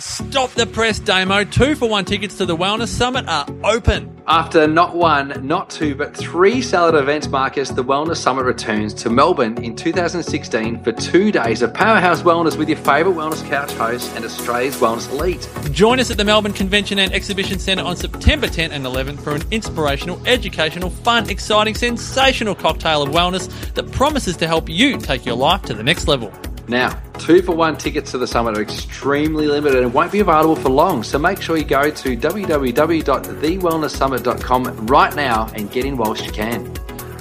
Stop the press demo. Two for one tickets to the Wellness Summit are open. After not one, not two, but three solid events, Marcus, the Wellness Summit returns to Melbourne in 2016 for two days of powerhouse wellness with your favourite wellness couch host and Australia's wellness elite. Join us at the Melbourne Convention and Exhibition Centre on September 10 and 11 for an inspirational, educational, fun, exciting, sensational cocktail of wellness that promises to help you take your life to the next level. Now, two for one tickets to the summit are extremely limited and won't be available for long, so make sure you go to www.thewellnesssummit.com right now and get in whilst you can.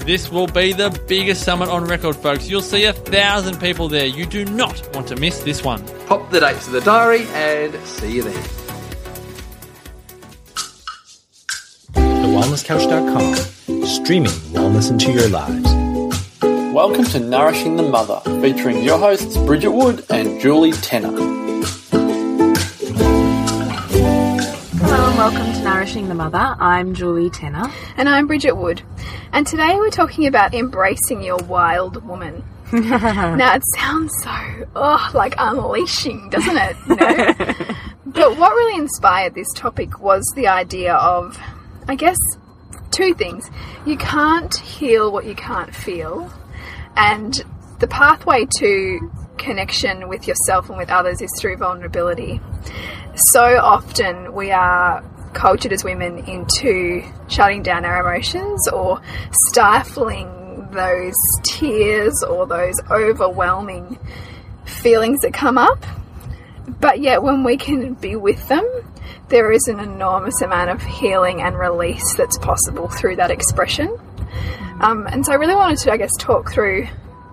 This will be the biggest summit on record, folks. You'll see a thousand people there. You do not want to miss this one. Pop the dates to the diary and see you there. TheWellnessCouch.com, streaming wellness into your lives. Welcome to Nourishing the Mother, featuring your hosts Bridget Wood and Julie Tenner. Hello and welcome to Nourishing the Mother. I'm Julie Tenner. And I'm Bridget Wood. And today we're talking about embracing your wild woman. now it sounds so oh like unleashing, doesn't it? You know? but what really inspired this topic was the idea of I guess two things. You can't heal what you can't feel. And the pathway to connection with yourself and with others is through vulnerability. So often we are cultured as women into shutting down our emotions or stifling those tears or those overwhelming feelings that come up. But yet, when we can be with them, there is an enormous amount of healing and release that's possible through that expression. Um, and so I really wanted to, I guess, talk through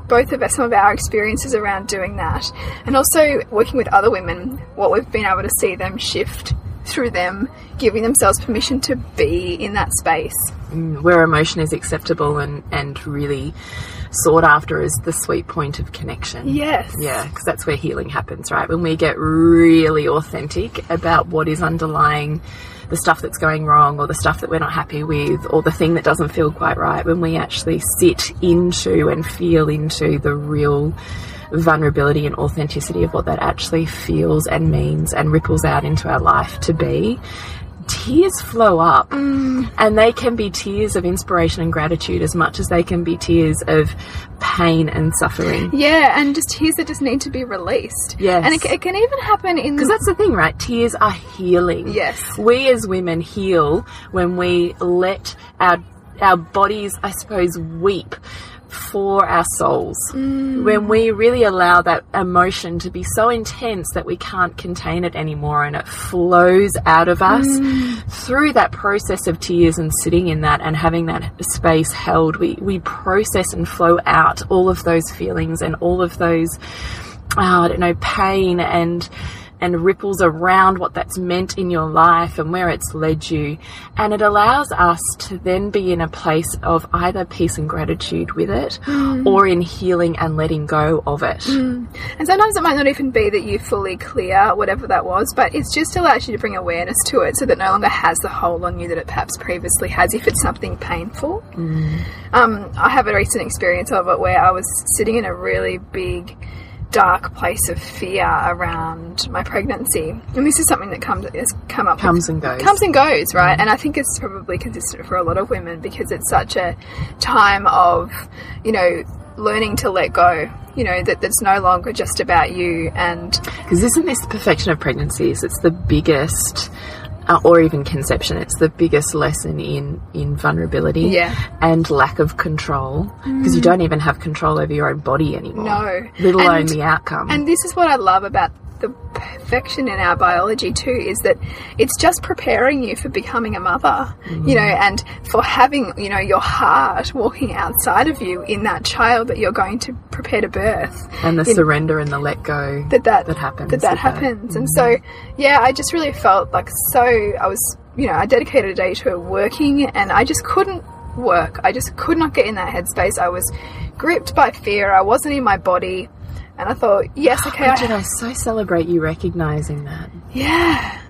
both of us, some of our experiences around doing that, and also working with other women, what we've been able to see them shift through them giving themselves permission to be in that space. Mm, where emotion is acceptable and, and really sought after as the sweet point of connection. Yes. Yeah, because that's where healing happens, right? When we get really authentic about what is underlying the stuff that's going wrong or the stuff that we're not happy with or the thing that doesn't feel quite right, when we actually sit into and feel into the real vulnerability and authenticity of what that actually feels and means and ripples out into our life to be, tears flow up. Mm. And they can be tears of inspiration and gratitude as much as they can be tears of pain and suffering. Yeah, and just tears that just need to be released. Yes. And it, it can even happen in. Because that's the thing, right? Tears are healing. Yes. We as women heal when we let our our bodies, I suppose, weep for our souls. Mm. When we really allow that emotion to be so intense that we can't contain it anymore and it flows out of us mm. through that process of tears and sitting in that and having that space held, we, we process and flow out all of those feelings and all of those, oh, I don't know, pain and and ripples around what that's meant in your life and where it's led you. And it allows us to then be in a place of either peace and gratitude with it mm. or in healing and letting go of it. Mm. And sometimes it might not even be that you fully clear whatever that was, but it just allows you to bring awareness to it so that no longer has the hold on you that it perhaps previously has if it's something painful. Mm. Um, I have a recent experience of it where I was sitting in a really big dark place of fear around my pregnancy. And this is something that comes has come up Comes and goes. comes and goes, right? Mm. And I think it's probably consistent for a lot of women because it's such a time of, you know, learning to let go. You know that that's no longer just about you and Because isn't this the perfection of pregnancies? It's the biggest, uh, or even conception, it's the biggest lesson in, in vulnerability Yeah. and lack of control. Because you don't even have control over your own body anymore. No. Let alone And- the outcome. And this is what I love about the perfection in our biology too is that it's just preparing you for becoming a mother, you know, mm. and for having, you know, your heart walking outside of you in that child that you're going to prepare to birth. and the know, surrender and the let go that that that happens. that that happens. And so mm. yeah i just really felt like so i was you know i dedicated a day to working and i just couldn't work. I just could not get in that headspace. I was gripped by fear. I wasn't in my body and i thought yes okay Bridget, I, I so celebrate you recognizing that. yeah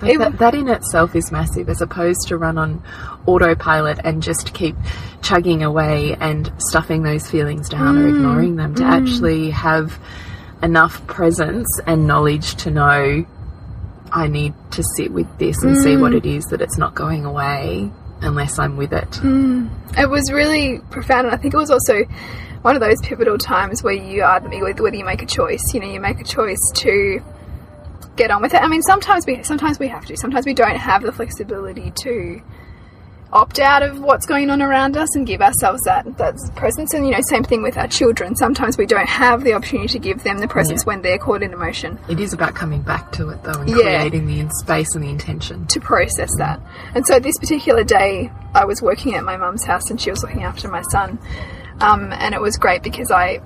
Like that, that in itself is massive as opposed to run on autopilot and just keep chugging away and stuffing those feelings down Mm, or ignoring them to mm. actually have enough presence and knowledge to know I need to sit with this and see what mm. it is that it's not going away unless I'm with it. Mm. It was really profound, and I think it was also one of those pivotal times where you are whether you make a choice. You know, you make a choice to get on with it. I mean, sometimes we sometimes we have to. Sometimes we don't have the flexibility to opt out of what's going on around us and give ourselves that that presence. And you know, same thing with our children. Sometimes we don't have the opportunity to give them the presence Yeah. when they're caught in emotion. It is about coming back to it though and Yeah. creating the space and the intention. to process that. And so this particular day, I was working at my mum's house and she was looking after my son. Um, and it was great because I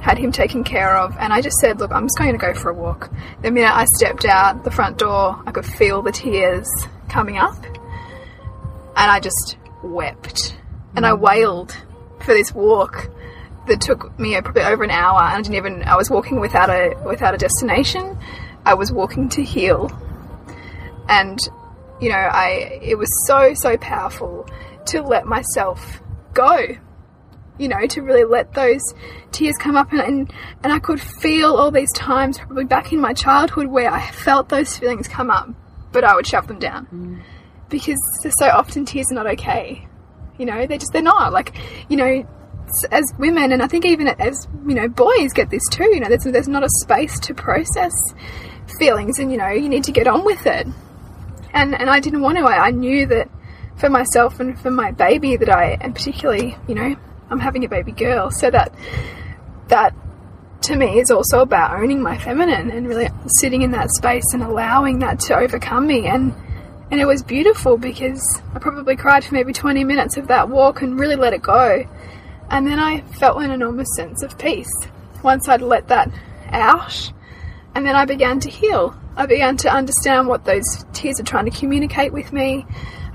had him taken care of. And I just said, Look, I'm just going to go for a walk. The minute I stepped out the front door, I could feel the tears coming up. And I just wept. And I wailed for this walk that took me probably over an hour. And I didn't even, I was walking without a, without a destination. I was walking to heal and you know i it was so so powerful to let myself go you know to really let those tears come up. And and, and i could feel all these times probably back in my childhood where i felt those feelings come up but i would shove them down. Mm. Because so often tears are not okay. You know they're just they're not. Like you know as women and i think even as you know boys get this too you know there's, there's not a space to process feelings and you know you need to get on with it. And and I didn't want to. I, I knew that for myself and for my baby that I, and particularly, you know, I'm having a baby girl, so that that to me is also about owning my feminine and really sitting in that space and allowing that to overcome me. And and it was beautiful because I probably cried for maybe 20 minutes of that walk and really let it go. And then I felt an enormous sense of peace once I'd let that out. And then I began to heal. I began to understand what those tears are trying to communicate with me.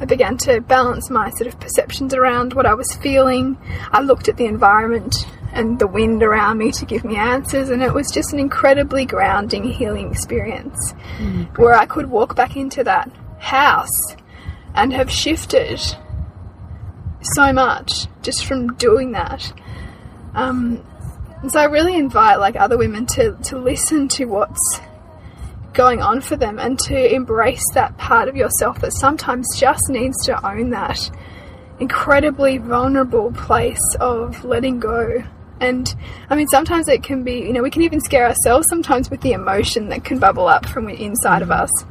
I began to balance my sort of perceptions around what I was feeling. I looked at the environment and the wind around me to give me answers, and it was just an incredibly grounding, healing experience where I could walk back into that house and have shifted so much just from doing that. Um, so I really invite like other women to, to listen to what's going on for them and to embrace that part of yourself that sometimes just needs to own that incredibly vulnerable place of letting go. And I mean, sometimes it can be, you know, we can even scare ourselves sometimes with the emotion that can bubble up from inside of mm-hmm. us.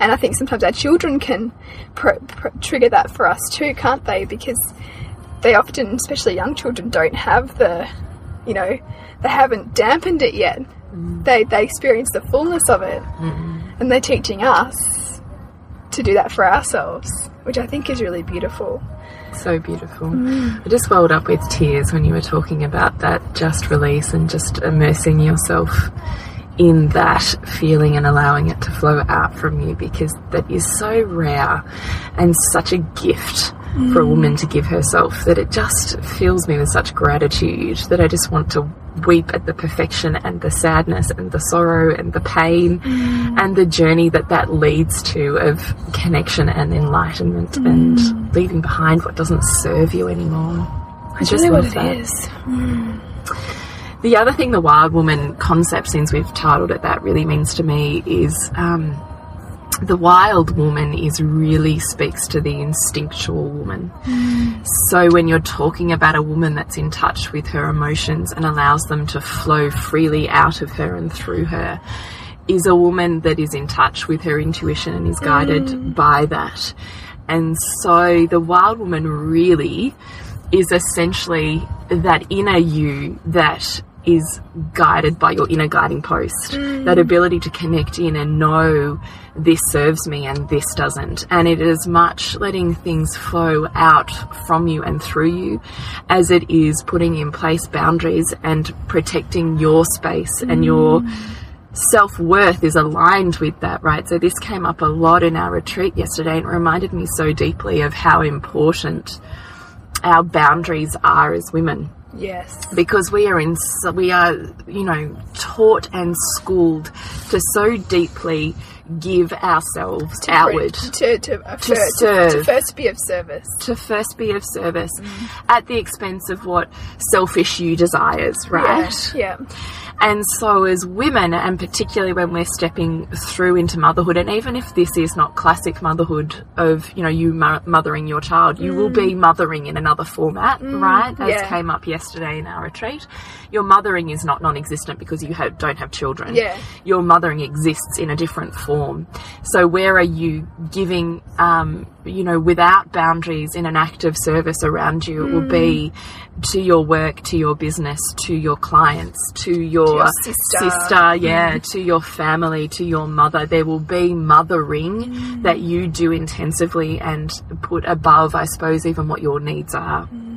And I think sometimes our children can pr- pr- trigger that for us too, can't they? Because they often, especially young children, don't have the, you know, they haven't dampened it yet. They they experience the fullness of it, mm-hmm. and they're teaching us to do that for ourselves, which I think is really beautiful. So beautiful. Mm. I just welled up with tears when you were talking about that just release and just immersing yourself in that feeling and allowing it to flow out from you because that is so rare and such a gift for a woman to give herself that it just fills me with such gratitude that I just want to weep at the perfection and the sadness and the sorrow and the pain mm. and the journey that that leads to of connection and enlightenment and mm. leaving behind what doesn't serve you anymore. I just really love what that. it is. Mm. The other thing the wild woman concept, since we've titled it that, really means to me is um, the wild woman is really speaks to the instinctual woman. So when you're talking about a woman that's in touch with her emotions and allows them to flow freely out of her and through her, is a woman that is in touch with her intuition and is guided mm. by that. And so the wild woman really is essentially that inner you that is guided by your inner guiding post. Mm. That ability to connect in and know this serves me and this doesn't. And it is much letting things flow out from you and through you as it is putting in place boundaries and protecting your space and your mm. self worth is aligned with that, right? So this came up a lot in our retreat yesterday and it reminded me so deeply of how important our boundaries are as women Yes. because we are in we are you know taught and schooled to so deeply give ourselves To outward to to, uh, To serve. to first be of service. to first be of service at the expense of what selfish you desires, right? Yeah. And so, as women, and particularly when we're stepping through into motherhood, and even if this is not classic motherhood of, you know, you mothering your child, you will be mm. mothering in another format, mm, right? As yeah. came up yesterday in our retreat. Your mothering is not non existent because you have, don't have children. Yeah. Your mothering exists in a different form. So, where are you giving, um, you know, without boundaries in an act of service around you? It will be mm. to your work, to your business, to your clients, to your, your sister. sister, yeah, mm. to your family, to your mother. There will be mothering mm. that you do intensively and put above, I suppose, even what your needs are. Mm.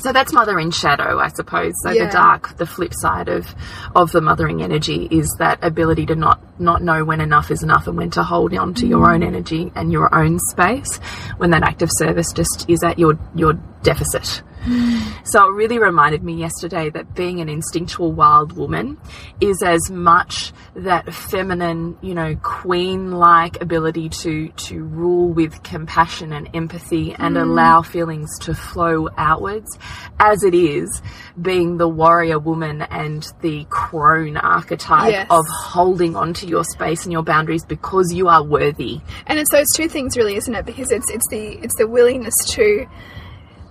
So that's mother in shadow, I suppose. So Yeah. the dark, the flip side of of the mothering energy is that ability to not not know when enough is enough and when to hold on to your own energy and your own space when that act of service just is at your your deficit. So it really reminded me yesterday that being an instinctual wild woman is as much that feminine, you know, queen like ability to to rule with compassion and empathy and mm. allow feelings to flow outwards as it is being the warrior woman and the crone archetype Yes. of holding on to your space and your boundaries because you are worthy. And it's those two things, really, isn't it? Because it's it's the it's the willingness to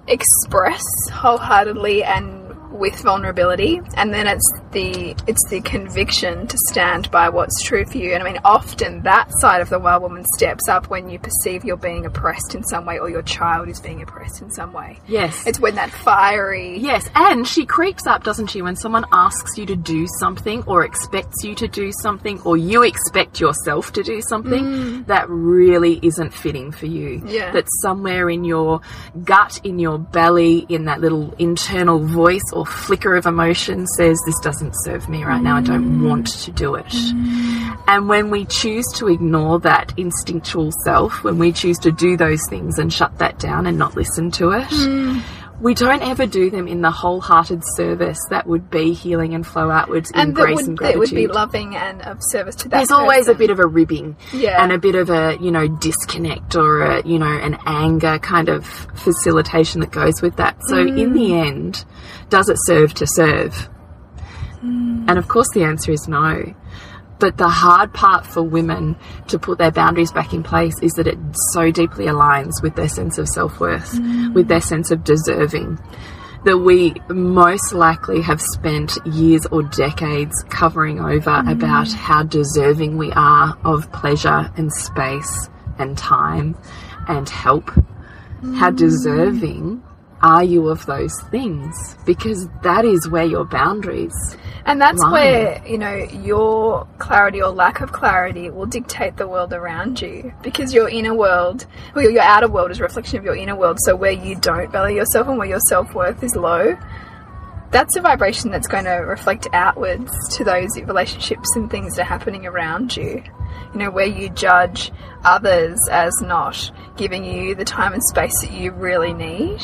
express wholeheartedly and with vulnerability, and then it's the it's the conviction to stand by what's true for you. And I mean, often that side of the wild woman steps up when you perceive you're being oppressed in some way, or your child is being oppressed in some way. Yes. It's when that fiery Yes, and she creeps up, doesn't she, when someone asks you to do something or expects you to do something or you expect yourself to do something mm. that really isn't fitting for you. Yeah. That somewhere in your gut, in your belly, in that little internal voice or flicker of emotion says, This doesn't serve me right now, I don't want to do it. And when we choose to ignore that instinctual self, when we choose to do those things and shut that down and not listen to it, we don't ever do them in the wholehearted service that would be healing and flow outwards in and grace would and that gratitude. would be loving and of service to that. There's always a bit of a ribbing Yeah. and a bit of a, you know, disconnect or a, you know, an anger kind of facilitation that goes with that. So mm. in the end, does it serve to serve? Mm. And of course the answer is no. But the hard part for women to put their boundaries back in place is that it so deeply aligns with their sense of self worth, mm. with their sense of deserving. That we most likely have spent years or decades covering over mm. about how deserving we are of pleasure and space and time and help. How mm. deserving are you of those things? Because that is where your boundaries And that's Right. where, you know, your clarity or lack of clarity will dictate the world around you. Because your inner world, well, your outer world is a reflection of your inner world. So where you don't value yourself and where your self worth is low, that's a vibration that's going to reflect outwards to those relationships and things that are happening around you. You know, where you judge others as not giving you the time and space that you really need.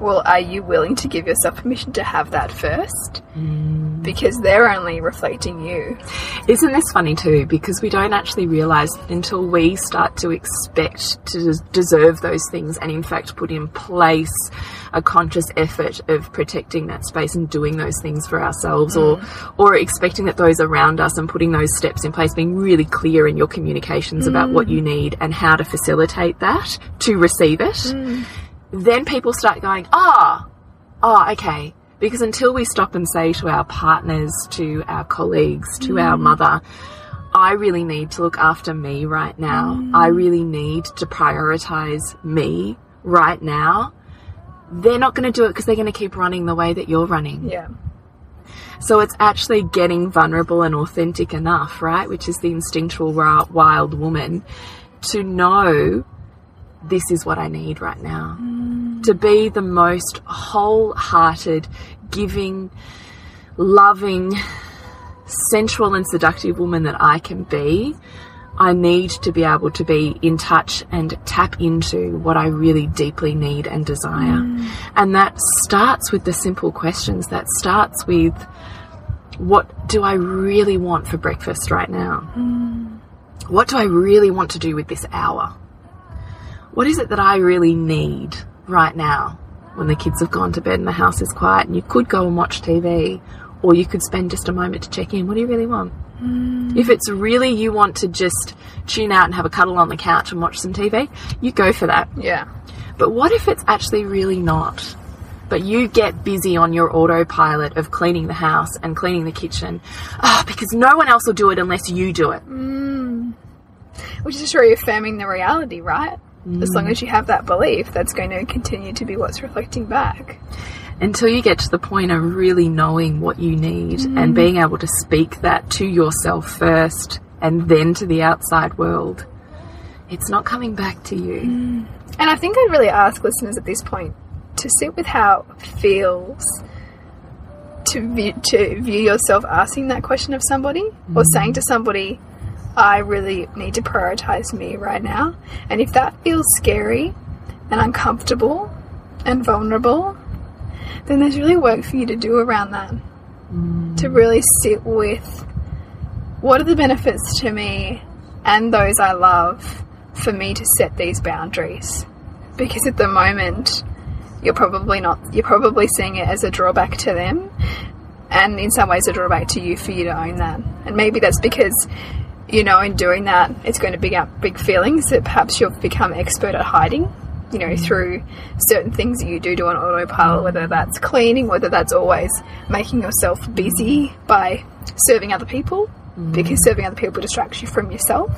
Well, are you willing to give yourself permission to have that first? Mm. because they're only reflecting you. Isn't this funny too? Because we don't actually realize until we start to expect to deserve those things and, in fact, put in place a conscious effort of protecting that space and doing those things for ourselves, or mm. or expecting that those around us and putting those steps in place, being really clear in your communications about what mm. you need and how to facilitate that to receive it. Then people start going, ah, oh, okay. Because until we stop and say to our partners, to our colleagues, to our mm. mother, I really need to look after me right now. I mm. really need to prioritize me right now. They're not going to do it because they're going to keep running the way that you're running. Yeah. So it's actually getting vulnerable and authentic enough, right? Which is the instinctual wi- wild woman to know this is what I need right now. Mm. To be the most wholehearted, giving, loving, sensual and seductive woman that I can be. I need to be able to be in touch and tap into what I really deeply need and desire. Mm. And that starts with the simple questions. That starts with what do I really want for breakfast right now? Mm. what do I really want to do with this hour? What is it that I really need right now when the kids have gone to bed and the house is quiet and you could go and watch TV or you could spend just a moment to check in? What do you really want? If it's really you want to just tune out and have a cuddle on the couch and watch some TV, you go for that. Yeah. But what if it's actually really not? But you get busy on your autopilot of cleaning the house and cleaning the kitchen ah, because no one else will do it unless you do it. Which is just reaffirming the reality, right? As Mm. long as you have that belief, that's going to continue to be what's reflecting back. Until you get to the point of really knowing what you need and mm. being able to speak that to yourself first and then to the outside world, it's not coming back to you. Mm. And I think I'd really ask listeners at this point to sit with how it feels to view, to view yourself asking that question of somebody or mm. saying to somebody, I really need to prioritize me right now. And if that feels scary and uncomfortable and vulnerable, then there's really work for you to do around that. To mm. really sit with what are the benefits to me and those I love for me to set these boundaries because at the moment you're probably not you're probably seeing it as a drawback to them and in some ways a drawback to you for you to own that and maybe that's because you know in doing that it's going to bring up big feelings that perhaps you've become expert at hiding you know mm. through certain things that you do do on autopilot whether that's cleaning whether that's always making yourself mm. busy by serving other people mm. because serving other people distracts you from yourself.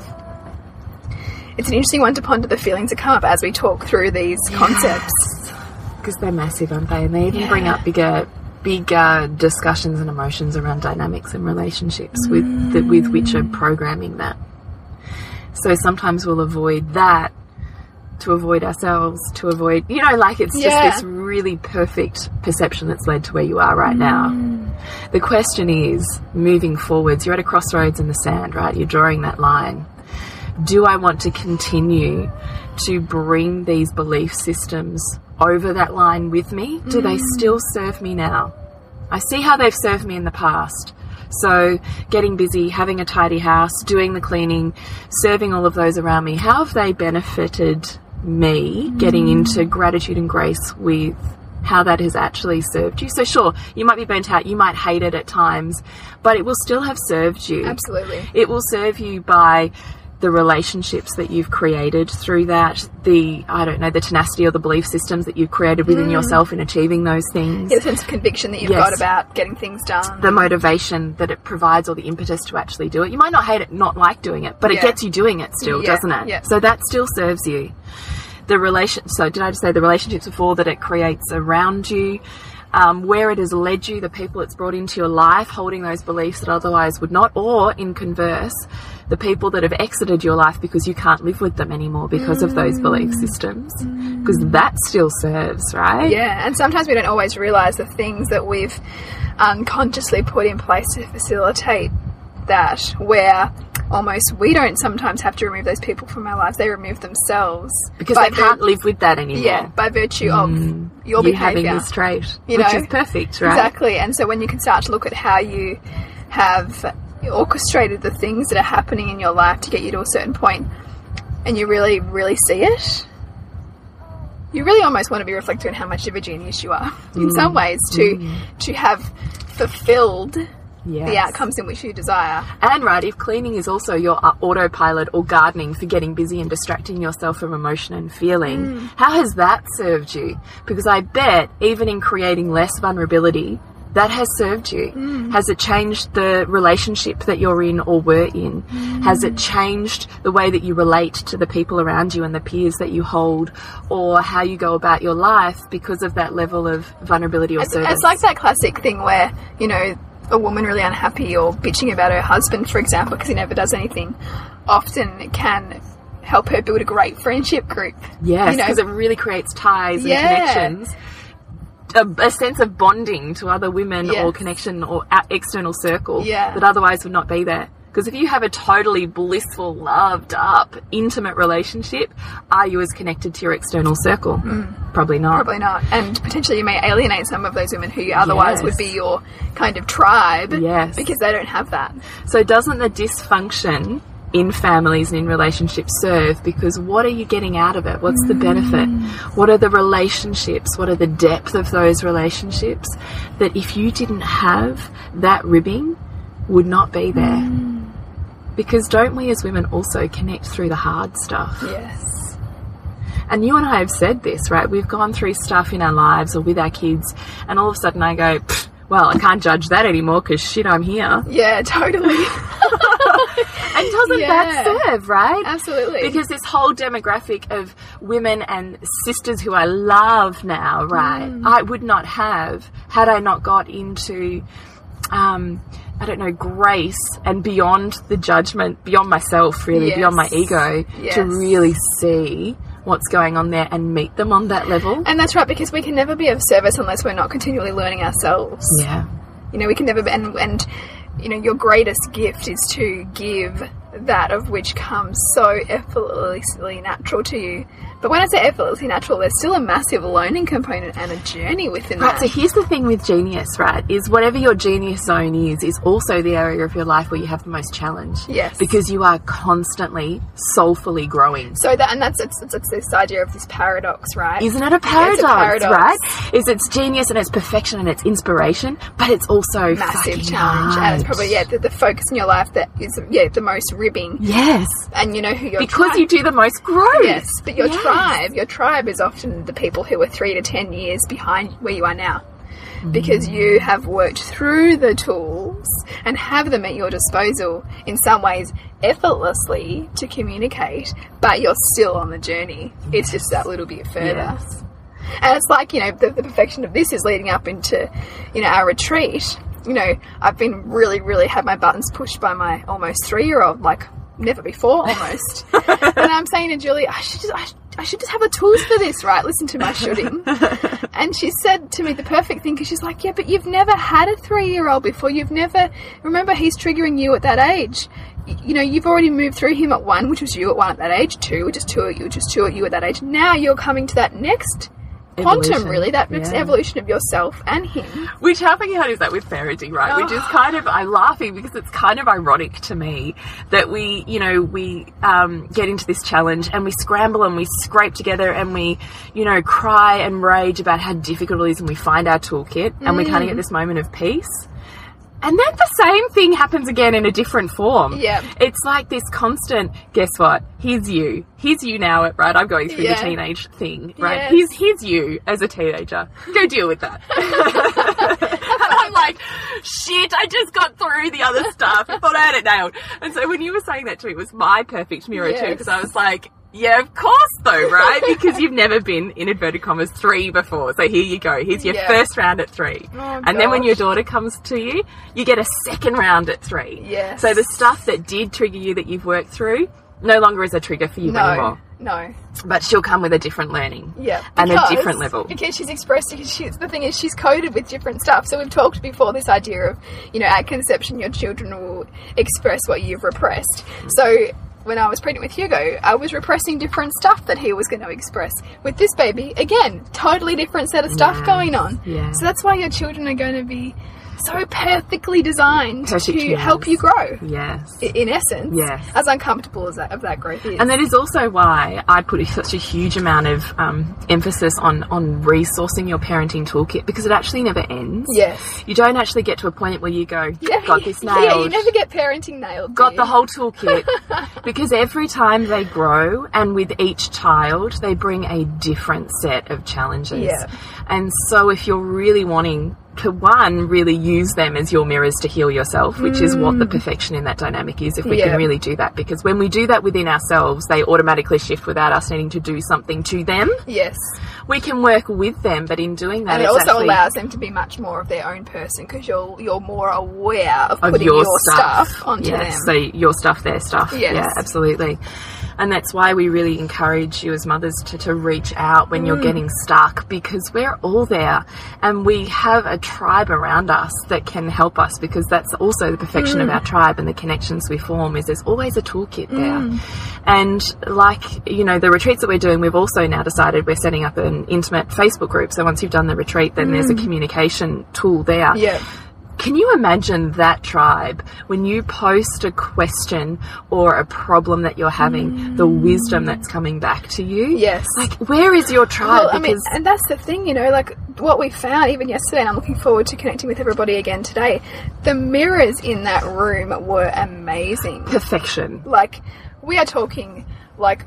It's an interesting one to ponder the feelings that come up as we talk through these concepts. Because they're massive, aren't they? And they even bring up bigger, bigger discussions and emotions around dynamics and relationships with the, with which are programming that. So sometimes we'll avoid that to avoid ourselves, to avoid, you know, like it's Yeah. just this really perfect perception that's led to where you are right now. Mm. The question is, moving forwards, you're at a crossroads in the sand, right? You're drawing that line. Do I want to continue to bring these belief systems over that line with me? Do they mm. still serve me now? I see how they've served me in the past. So, getting busy, having a tidy house, doing the cleaning, serving all of those around me, how have they benefited me getting mm. into gratitude and grace with how that has actually served you? So, sure, you might be burnt out, you might hate it at times, but it will still have served you. Absolutely. It will serve you by the relationships that you've created through that, the, I don't know, the tenacity or the belief systems that you've created within yourself in achieving those things. Yeah, the sense of conviction that you've Yes. got about getting things done. The motivation that it provides or the impetus to actually do it. You might not hate it, not like doing it, but it gets you doing it still, Yeah, doesn't it? yeah. So that still serves you. The relation, so did I just say the relationships before that it creates around you? Um, where it has led you, the people it's brought into your life, holding those beliefs that otherwise would not, or in converse, the people that have exited your life because you can't live with them anymore because of those belief mm. systems. Because that still serves, right? yeah, and sometimes we don't always realise the things that we've unconsciously put in place to facilitate that, where almost we don't sometimes have to remove those people from our lives, they remove themselves. Because they can't live with that anymore. Yeah, by virtue of mm. your you having behaviour. this trait, You which know? is perfect, right? Exactly. And so when you can start to look at how you have orchestrated the things that are happening in your life to get you to a certain point and you really, really see it, you really almost want to be reflective on how much of a genius you are in Mm. some ways to to have fulfilled Yes. the outcomes in which you desire. And right, if cleaning is also your uh, autopilot or gardening for getting busy and distracting yourself from emotion and feeling, Mm. how has that served you? Because I bet even in creating less vulnerability, that has served you. Mm. Has it changed the relationship that you're in or were in? Has it changed the way that you relate to the people around you and the peers that you hold or how you go about your life because of that level of vulnerability or It's, service? it's like that classic thing where, you know, a woman really unhappy or bitching about her husband, for example, because he never does anything, often can help her build a great friendship group. Yes, You know, because it really creates ties Yeah. and connections. A, a sense of bonding to other women or connection or external circle Yeah. that otherwise would not be there. Because if you have a totally blissful, loved up, intimate relationship, are you as connected to your external circle? Probably not. Mm. Probably not. And potentially you may alienate some of those women who you otherwise Yes. would be your kind of tribe. Yes. Because they don't have that. So doesn't the dysfunction in families and in relationships serve because what are you getting out of it? What's the benefit? Mm. What are the relationships? What are the depth of those relationships that if you didn't have that ribbing would not be there? Mm. Because don't we as women also connect through the hard stuff? Yes. And you and I have said this, right? We've gone through stuff in our lives or with our kids, and all of a sudden I go, well, I can't judge that anymore because shit, I'm here. Yeah, totally. And doesn't that serve, right? Absolutely. Because this whole demographic of women and sisters who I love now, right, Mm. I would not have had I not got into, um, I don't know, grace and beyond the judgment, beyond myself, really, Yes. beyond my ego, Yes. to really see what's going on there and meet them on that level. and that's right, because we can never be of service unless we're not continually learning ourselves. Yeah. You know, we can never be, and, and, you know, your greatest gift is to give that of which comes so effortlessly natural to you. But when I say effortlessly natural, there's still a massive learning component and a journey within Right, that. so here's the thing with genius, right? Is whatever your genius zone is, is also the area of your life where you have the most challenge. Yes. Because you are constantly soulfully growing. So that, and that's it's, it's, it's this idea of this paradox, right? Isn't it a paradox, paradox. right? Is it's genius and it's perfection and it's inspiration, but it's also massive challenge, and it's probably yeah the, the focus in your life that is yeah the most ribbing, Yes. and you know who your Because you do the most growth. Yes, but your Yes. tribe, your tribe is often the people who are three to ten years behind where you are now. Because you mm. have worked through the tools and have them at your disposal in some ways effortlessly to communicate, but you're still on the journey. It's just that little bit further. Yes. And it's like, you know, the, the perfection of this is leading up into, you know, our retreat. You know, I've been really, really had my buttons pushed by my almost three year old, like never before almost. and I'm saying to Julie, I should just, I, sh- I should just have the tools for this, right? Listen to my shooting. and she said to me the perfect thing because she's like, yeah, but you've never had a three year old before. You've never, remember, he's triggering you at that age. Y- You know, you've already moved through him at one, which was you at one at that age, two, which is two at you, which is two at you at that age. Now you're coming to that next quantum, Evolution. really, that Yeah. evolution of yourself and him. Which how fucking hard is that with parenting, right? Which is kind of I'm laughing because it's kind of ironic to me that we, you know, we um, get into this challenge and we scramble and we scrape together and we, you know, cry and rage about how difficult it is and we find our toolkit and we kind of get this moment of peace. And then the same thing happens again in a different form. Yeah. It's like this constant, guess what? Here's you. Here's you now, right? I'm going through Yeah. the teenage thing, right? Yes. Here's, here's you as a teenager. Go deal with that. and I'm like, shit, I just got through the other stuff. I thought I had it nailed. And so when you were saying that to me, it was my perfect mirror too, because I was like, yeah, of course though, right? because you've never been, in inverted commas, three before. So here you go. Here's your Yeah. first round at three. Oh, and then when your daughter comes to you, you get a second round at three. Yes. So the stuff that did trigger you that you've worked through no longer is a trigger for you No, anymore. no. But she'll come with a different learning. Yeah, And a different level. Because she's expressed. Because she's the thing is, she's coded with different stuff. So we've talked before this idea of, you know, at conception, your children will express what you've repressed. So when I was pregnant with Hugo, I was repressing different stuff that he was going to express. With this baby, again, totally different set of stuff Yes, going on. yeah. So that's why your children are going to be so perfectly designed Perfect to help you grow. Yes. In essence, Yes. as uncomfortable as that of that growth is. And that is also why I put such a huge amount of um, emphasis on, on resourcing your parenting toolkit because it actually never ends. yes, You don't actually get to a point where you go, yeah, got this nailed. Yeah, you never get parenting nailed. got the whole toolkit because every time they grow and with each child they bring a different set of challenges Yeah. and so if you're really wanting to one really use them as your mirrors to heal yourself which is what the perfection in that dynamic is if we Mm. Yeah. can really do that because when we do that within ourselves they automatically shift without us needing to do something to them Yes, we can work with them but in doing that and it also actually- allows them to be much more of their own person because you're you're more aware of of putting your, stuff. stuff, onto yes, them. So your stuff, their stuff. Yes. Yeah, absolutely. And that's why we really encourage you as mothers to, to reach out when Mm. you're getting stuck because we're all there and we have a tribe around us that can help us because that's also the perfection Mm. of our tribe and the connections we form is there's always a toolkit there. Mm. And like, you know, the retreats that we're doing, we've also now decided we're setting up an intimate Facebook group. So once you've done the retreat, then there's a communication tool there Mm. yeah, Can you imagine that tribe when you post a question or a problem that you're having, the wisdom that's coming back to you? Yes. Like, where is your tribe? Well, I mean, and that's the thing, you know, like what we found even yesterday, and I'm looking forward to connecting with everybody again today. The mirrors in that room were amazing. perfection. Like, we are talking like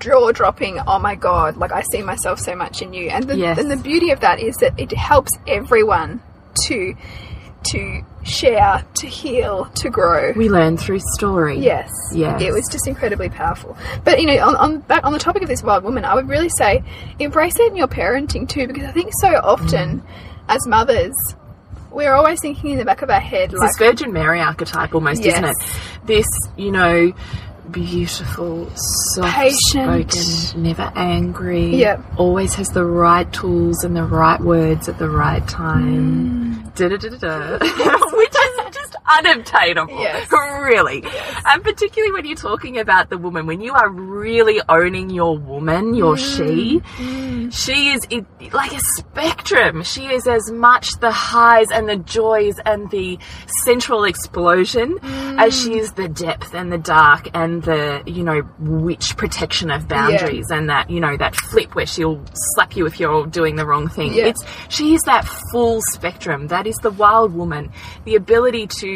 jaw dropping. Oh my god! Like I see myself so much in you, and the, Yes. and the beauty of that is that it helps everyone to to share, to heal, to grow. We learn through story. Yes. Yes. It was just incredibly powerful. But you know, on, on back on the topic of this wild woman, I would really say embrace it in your parenting too, because I think so often mm. as mothers, we're always thinking in the back of our head It's like, this Virgin Mary archetype almost, isn't it? This, you know, beautiful, soft Patient. spoken, never angry. Yep. Always has the right tools and the right words at the right time. Da da da da da. Unobtainable. Yes. Really. And particularly when you're talking about the woman, when you are really owning your woman, your mm. she, mm. she is it, like a spectrum. She is as much the highs and the joys and the central explosion mm. as she is the depth and the dark and the, you know, witch protection of boundaries and that, you know, that flip where she'll slap you if you're doing the wrong thing. Yeah. It's she is that full spectrum. That is the wild woman. The ability to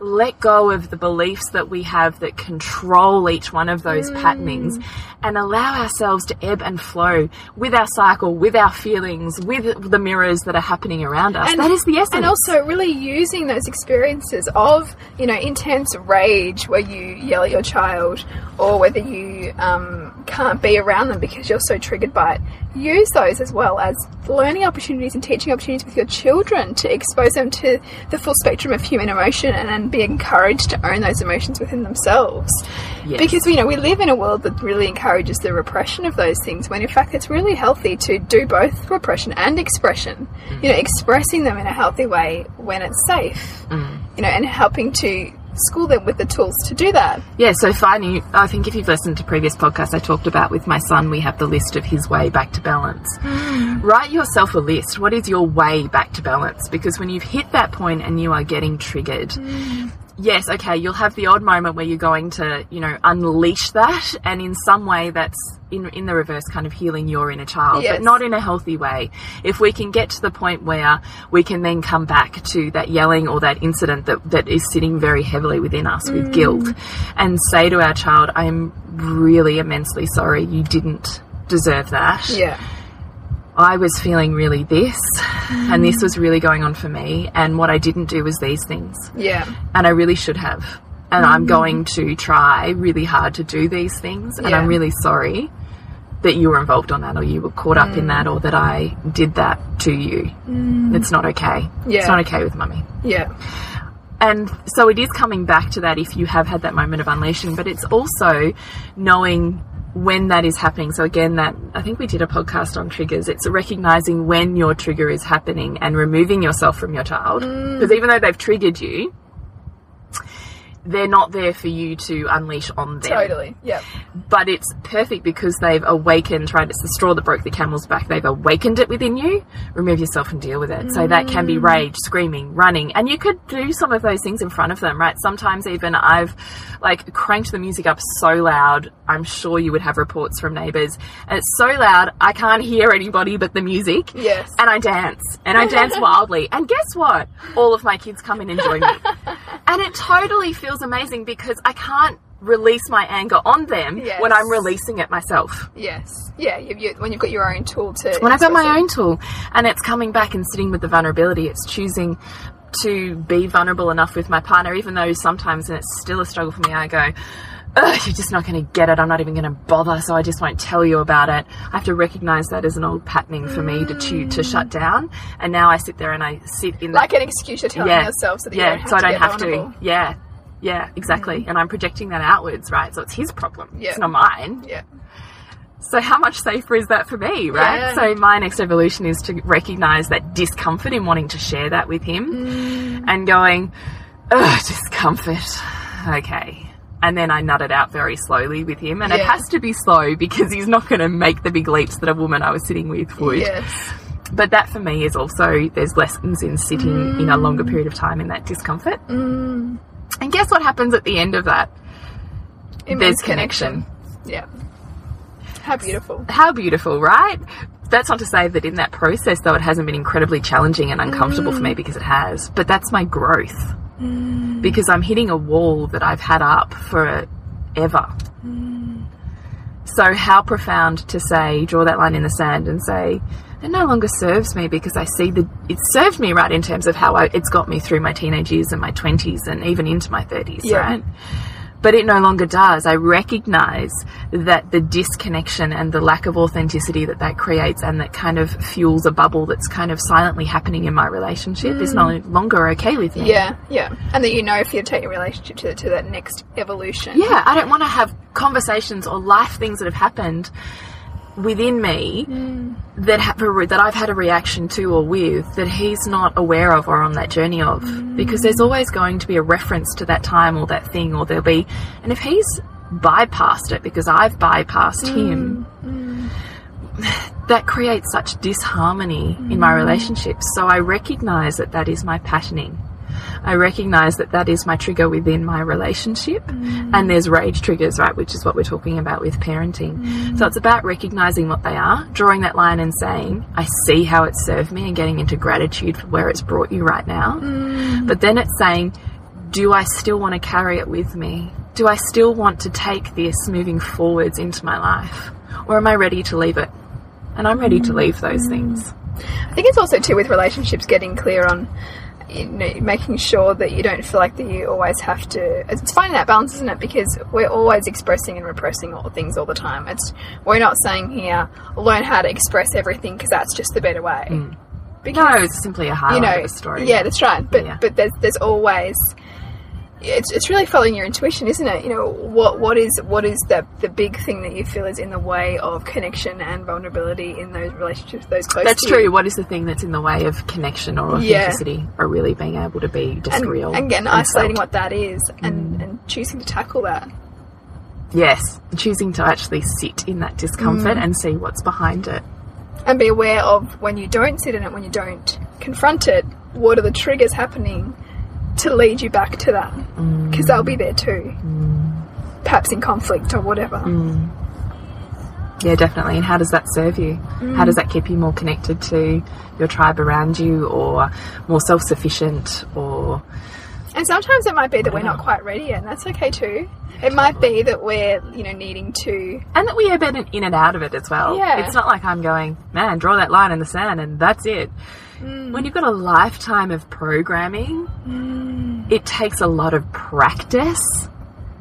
let go of the beliefs that we have that control each one of those patternings and allow ourselves to ebb and flow with our cycle, with our feelings, with the mirrors that are happening around us. that is the essence. And also really using those experiences of, you know, intense rage where you yell at your child or whether you um, can't be around them because you're so triggered by it. Use those as well as learning opportunities and teaching opportunities with your children to expose them to the full spectrum of human emotion and then be encouraged to own those emotions within themselves. Yes. Because, you know, we live in a world that really encourages the repression of those things when in fact it's really healthy to do both repression and expression. You mm. know, expressing them in a healthy way when it's safe. Mm. You know, and helping to school them with the tools to do that. Yeah, so finding, I think if you've listened to previous podcasts I talked about with my son, we have the list of his way back to balance. Mm. Write yourself a list. What is your way back to balance? Because when you've hit that point and you are getting triggered, mm. Yes, okay, you'll have the odd moment where you're going to, you know, unleash that, and in some way that's in in the reverse kind of healing your inner child, Yes. but not in a healthy way. If we can get to the point where we can then come back to that yelling or that incident that, that is sitting very heavily within us with mm. guilt and say to our child, I'm really immensely sorry, you didn't deserve that. Yeah. I was feeling really this, and this mm. was really going on for me, and what I didn't do was these things Yeah. and I really should have. And I'm mm. going to try really hard to do these things, and Yeah. I'm really sorry that you were involved on that, or you were caught up in mm. that, or that I did that to you. It's not okay. Yeah. It's not okay with mummy. Yeah. And so it is coming back to that if you have had that moment of unleashing, but it's also knowing when that is happening. So again, that I think we did a podcast on triggers. It's recognizing when your trigger is happening and removing yourself from your child. Mm. Because even though they've triggered you, they're not there for you to unleash on them. Totally. yeah. but it's perfect because they've awakened right it's the straw that broke the camel's back. They've awakened it within you. Remove yourself and deal with it. So that can be mm. rage screaming running. And you could do some of those things in front of them right? Sometimes even i've like cranked the music up so loud. I'm sure you would have reports from neighbors and it's so loud i can't hear anybody but the music. Yes. and i dance. And i dance wildly. And guess what? All of my kids come in and join me. And it totally feels amazing because I can't release my anger on them Yes. when I'm releasing it myself. Yes. Yeah. You, you, when you've got your own tool to. When I've got my it. own tool and it's coming back and sitting with the vulnerability, it's choosing to be vulnerable enough with my partner, even though sometimes, and it's still a struggle for me, I go, Ugh, you're just not going to get it. I'm not even going to bother, so I just won't tell you about it. I have to recognize that as an old patterning for me to chew, to shut mm. down. And now I sit there and I sit in Like an excuse you're telling yourself so that yeah, you don't have so I don't get have vulnerable. to. Yeah, yeah, exactly. And I'm projecting that outwards, right? So it's his problem. Yeah. It's not mine. Yeah. So how much safer is that for me, right? Yeah. So my next evolution is to recognize that discomfort in wanting to share that with him Mm. and going, ugh, discomfort. Okay. And then I nut it out very slowly with him. And it has to be slow because he's not going to make the big leaps that a woman I was sitting with would. Yes. but that for me is also there's lessons in sitting in a longer period of time in that discomfort. Mm. And guess what happens at the end of that? It There's means connection. Yeah. How beautiful. How beautiful, right? That's not to say that in that process, though, it hasn't been incredibly challenging and uncomfortable for me mm. because it has. But that's my growth. Mm. Because I'm hitting a wall that I've had up forever. Mm. So, how profound to say, draw that line in the sand and say, it no longer serves me because I see that it served me right in terms of how I, it's got me through my teenage years and my 20s and even into my 30s, Yeah. right? but it no longer does. I recognize that the disconnection and the lack of authenticity that that creates and that kind of fuels a bubble that's kind of silently happening in my relationship is no mm. longer okay with me. Yeah, yeah. And that you know if you take your relationship to, to that next evolution. Yeah, I don't want to have conversations or life things that have happened within me that have a that I've had a reaction to or with that he's not aware of or on that journey of. Because there's always going to be a reference to that time or that thing or there'll be and if he's bypassed it because I've bypassed him that creates such disharmony in my mm. relationship. So I recognize that that is my patterning I recognize that that is my trigger within my relationship. Mm. And there's rage triggers, right? Which is what we're talking about with parenting. Mm. So it's about recognizing what they are, drawing that line and saying, I see how it served me and getting into gratitude for where it's brought you right now. Mm. But then it's saying, do I still want to carry it with me? Do I still want to take this moving forwards into my life? Or am I ready to leave it? And I'm ready to leave those things. I think it's also too with relationships getting clear on you know, making sure that you don't feel like that you always have to. It's finding that balance, isn't it? Because we're always expressing and repressing all things all the time. It's we're not saying here learn how to express everything because that's just the better way. Mm. Because No, it's simply a highlight you know, story. yeah, that's right. But Yeah. but there's there's always. It's, it's really following your intuition, isn't it? You know what what is what is the the big thing that you feel is in the way of connection and vulnerability in those relationships, those close. That's to you? true. What is the thing that's in the way of connection or Yeah. authenticity or really being able to be just and, real? and again and isolating felt? what that is and, and choosing to tackle that Yes, choosing to actually sit in that discomfort Mm. and see what's behind it. and be aware of when you don't sit in it when you don't confront it what are the triggers happening to lead you back to that mm. because they'll be there too mm. perhaps in conflict or whatever mm. Yeah, definitely. And how does that serve you? Mm. How does that keep you more connected to your tribe around you or more self sufficient or. and sometimes it might be that we're not quite ready yet and that's okay too it might be that we're you know needing to And that we have been in and out of it as well. Yeah. It's not like I'm going, man, draw that line in the sand and that's it. Mm. When you've got a lifetime of programming, Mm. it takes a lot of practice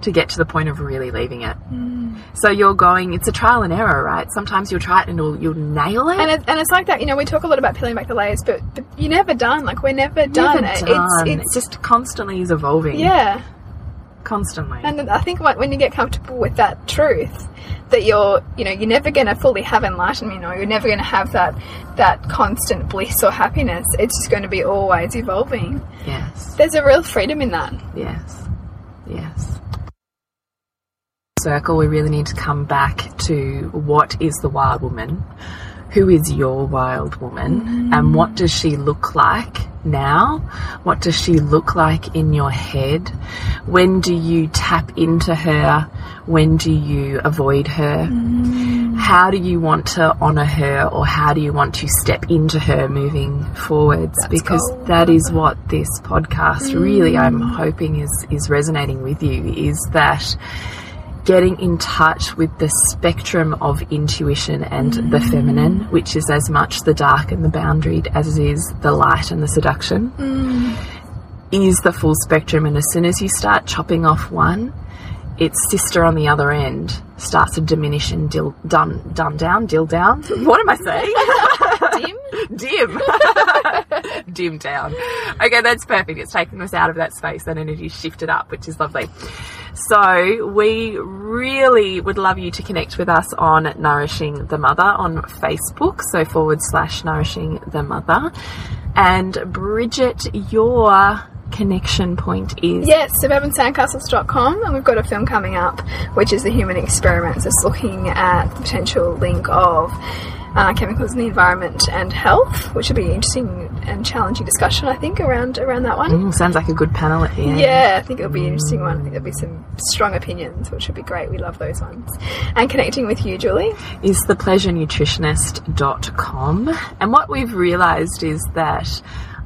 to get to the point of really leaving it. Mm. So you're going, it's a trial and error, right? Sometimes you'll try it and you'll, you'll nail it. and, it, and it's like that you know we talk a lot about peeling back the layers but, but you're never done like we're never done, Never done. it's It it's just constantly is evolving. yeah Constantly. And I think when you get comfortable with that truth, that you're, you know, you're never going to fully have enlightenment, or you're never going to have that that constant bliss or happiness. It's just going to be always evolving. yes. There's a real freedom in that. Yes. Yes. Circle, we really need to come back to what is the wild woman? Who is your wild woman? And mm. what does she look like now? What does she look like in your head? When do you tap into her? When do you avoid her? Mm. How do you want to honour her or how do you want to step into her moving forwards? because gold. that is what this podcast really I'm mm. hoping is is resonating with you is that getting in touch with the spectrum of intuition and the mm. feminine, which is as much the dark and the boundaried as it is the light and the seduction, mm. is the full spectrum. And as soon as you start chopping off one, its sister on the other end starts to diminish and dil- dun, dun down, dill down. What am I saying? Dim? dim dim down okay that's perfect it's taken us out of that space that energy shifted up which is lovely so we really would love you to connect with us on nourishing the mother on facebook so forward slash nourishing the mother and bridget your connection point is Yes, suburbansandcastles.com, and we've got a film coming up, which is the Human Experiments. It's looking at the potential link of uh, chemicals in the environment and health, which would be interesting and challenging discussion, I think, around around that one. Mm, sounds like a good panel at the end. Yeah, I think it'll be an interesting one. I think there'll be some strong opinions, which would be great. We love those ones. And connecting with you, Julie. is thepleasurenutritionist.com. And what we've realised is that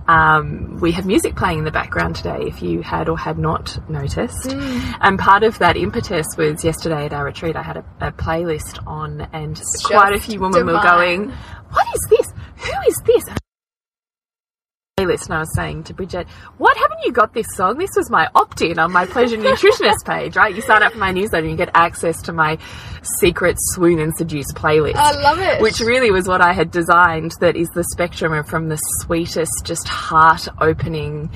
um, we have music playing in the background today, if you had or had not noticed. And part of that impetus was yesterday at our retreat, I had a, a playlist on, and quite a few women were going, What is this? Who is this? And I was saying to Bridget, what haven't you got this song? This was my opt-in on my Pleasure Nutritionist page, right? You sign up for my newsletter and you get access to my secret swoon and seduce playlist. I love it. Which really was what I had designed that is the spectrum of from the sweetest, just heart opening,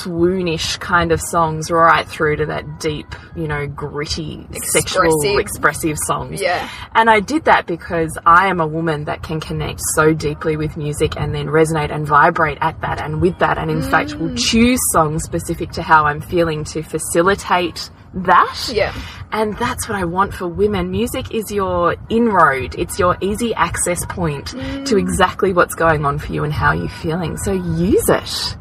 swoonish kind of songs right through to that deep, you know, gritty, sexual, Expressive. expressive songs. Yeah. And I did that because I am a woman that can connect so deeply with music and then resonate and vibrate at that and with that. And in fact, will Mm. choose songs specific to how I'm feeling to facilitate that. Yeah. And that's what I want for women. Music is your inroad, it's your easy access point to exactly what's going on for you and how you're feeling. So use it.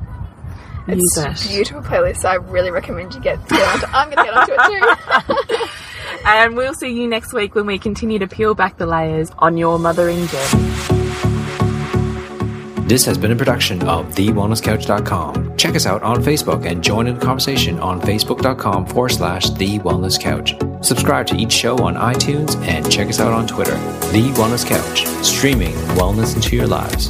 Use It's it. a beautiful playlist. So I really recommend you get, get onto I'm going to get onto it too. And we'll see you next week when we continue to peel back the layers on your mothering journey. This has been a production of TheWellnessCouch.com. Check us out on Facebook and join in the conversation on Facebook.com forward slash The Wellness Couch. Subscribe to each show on iTunes and check us out on Twitter. The Wellness Couch, streaming wellness into your lives.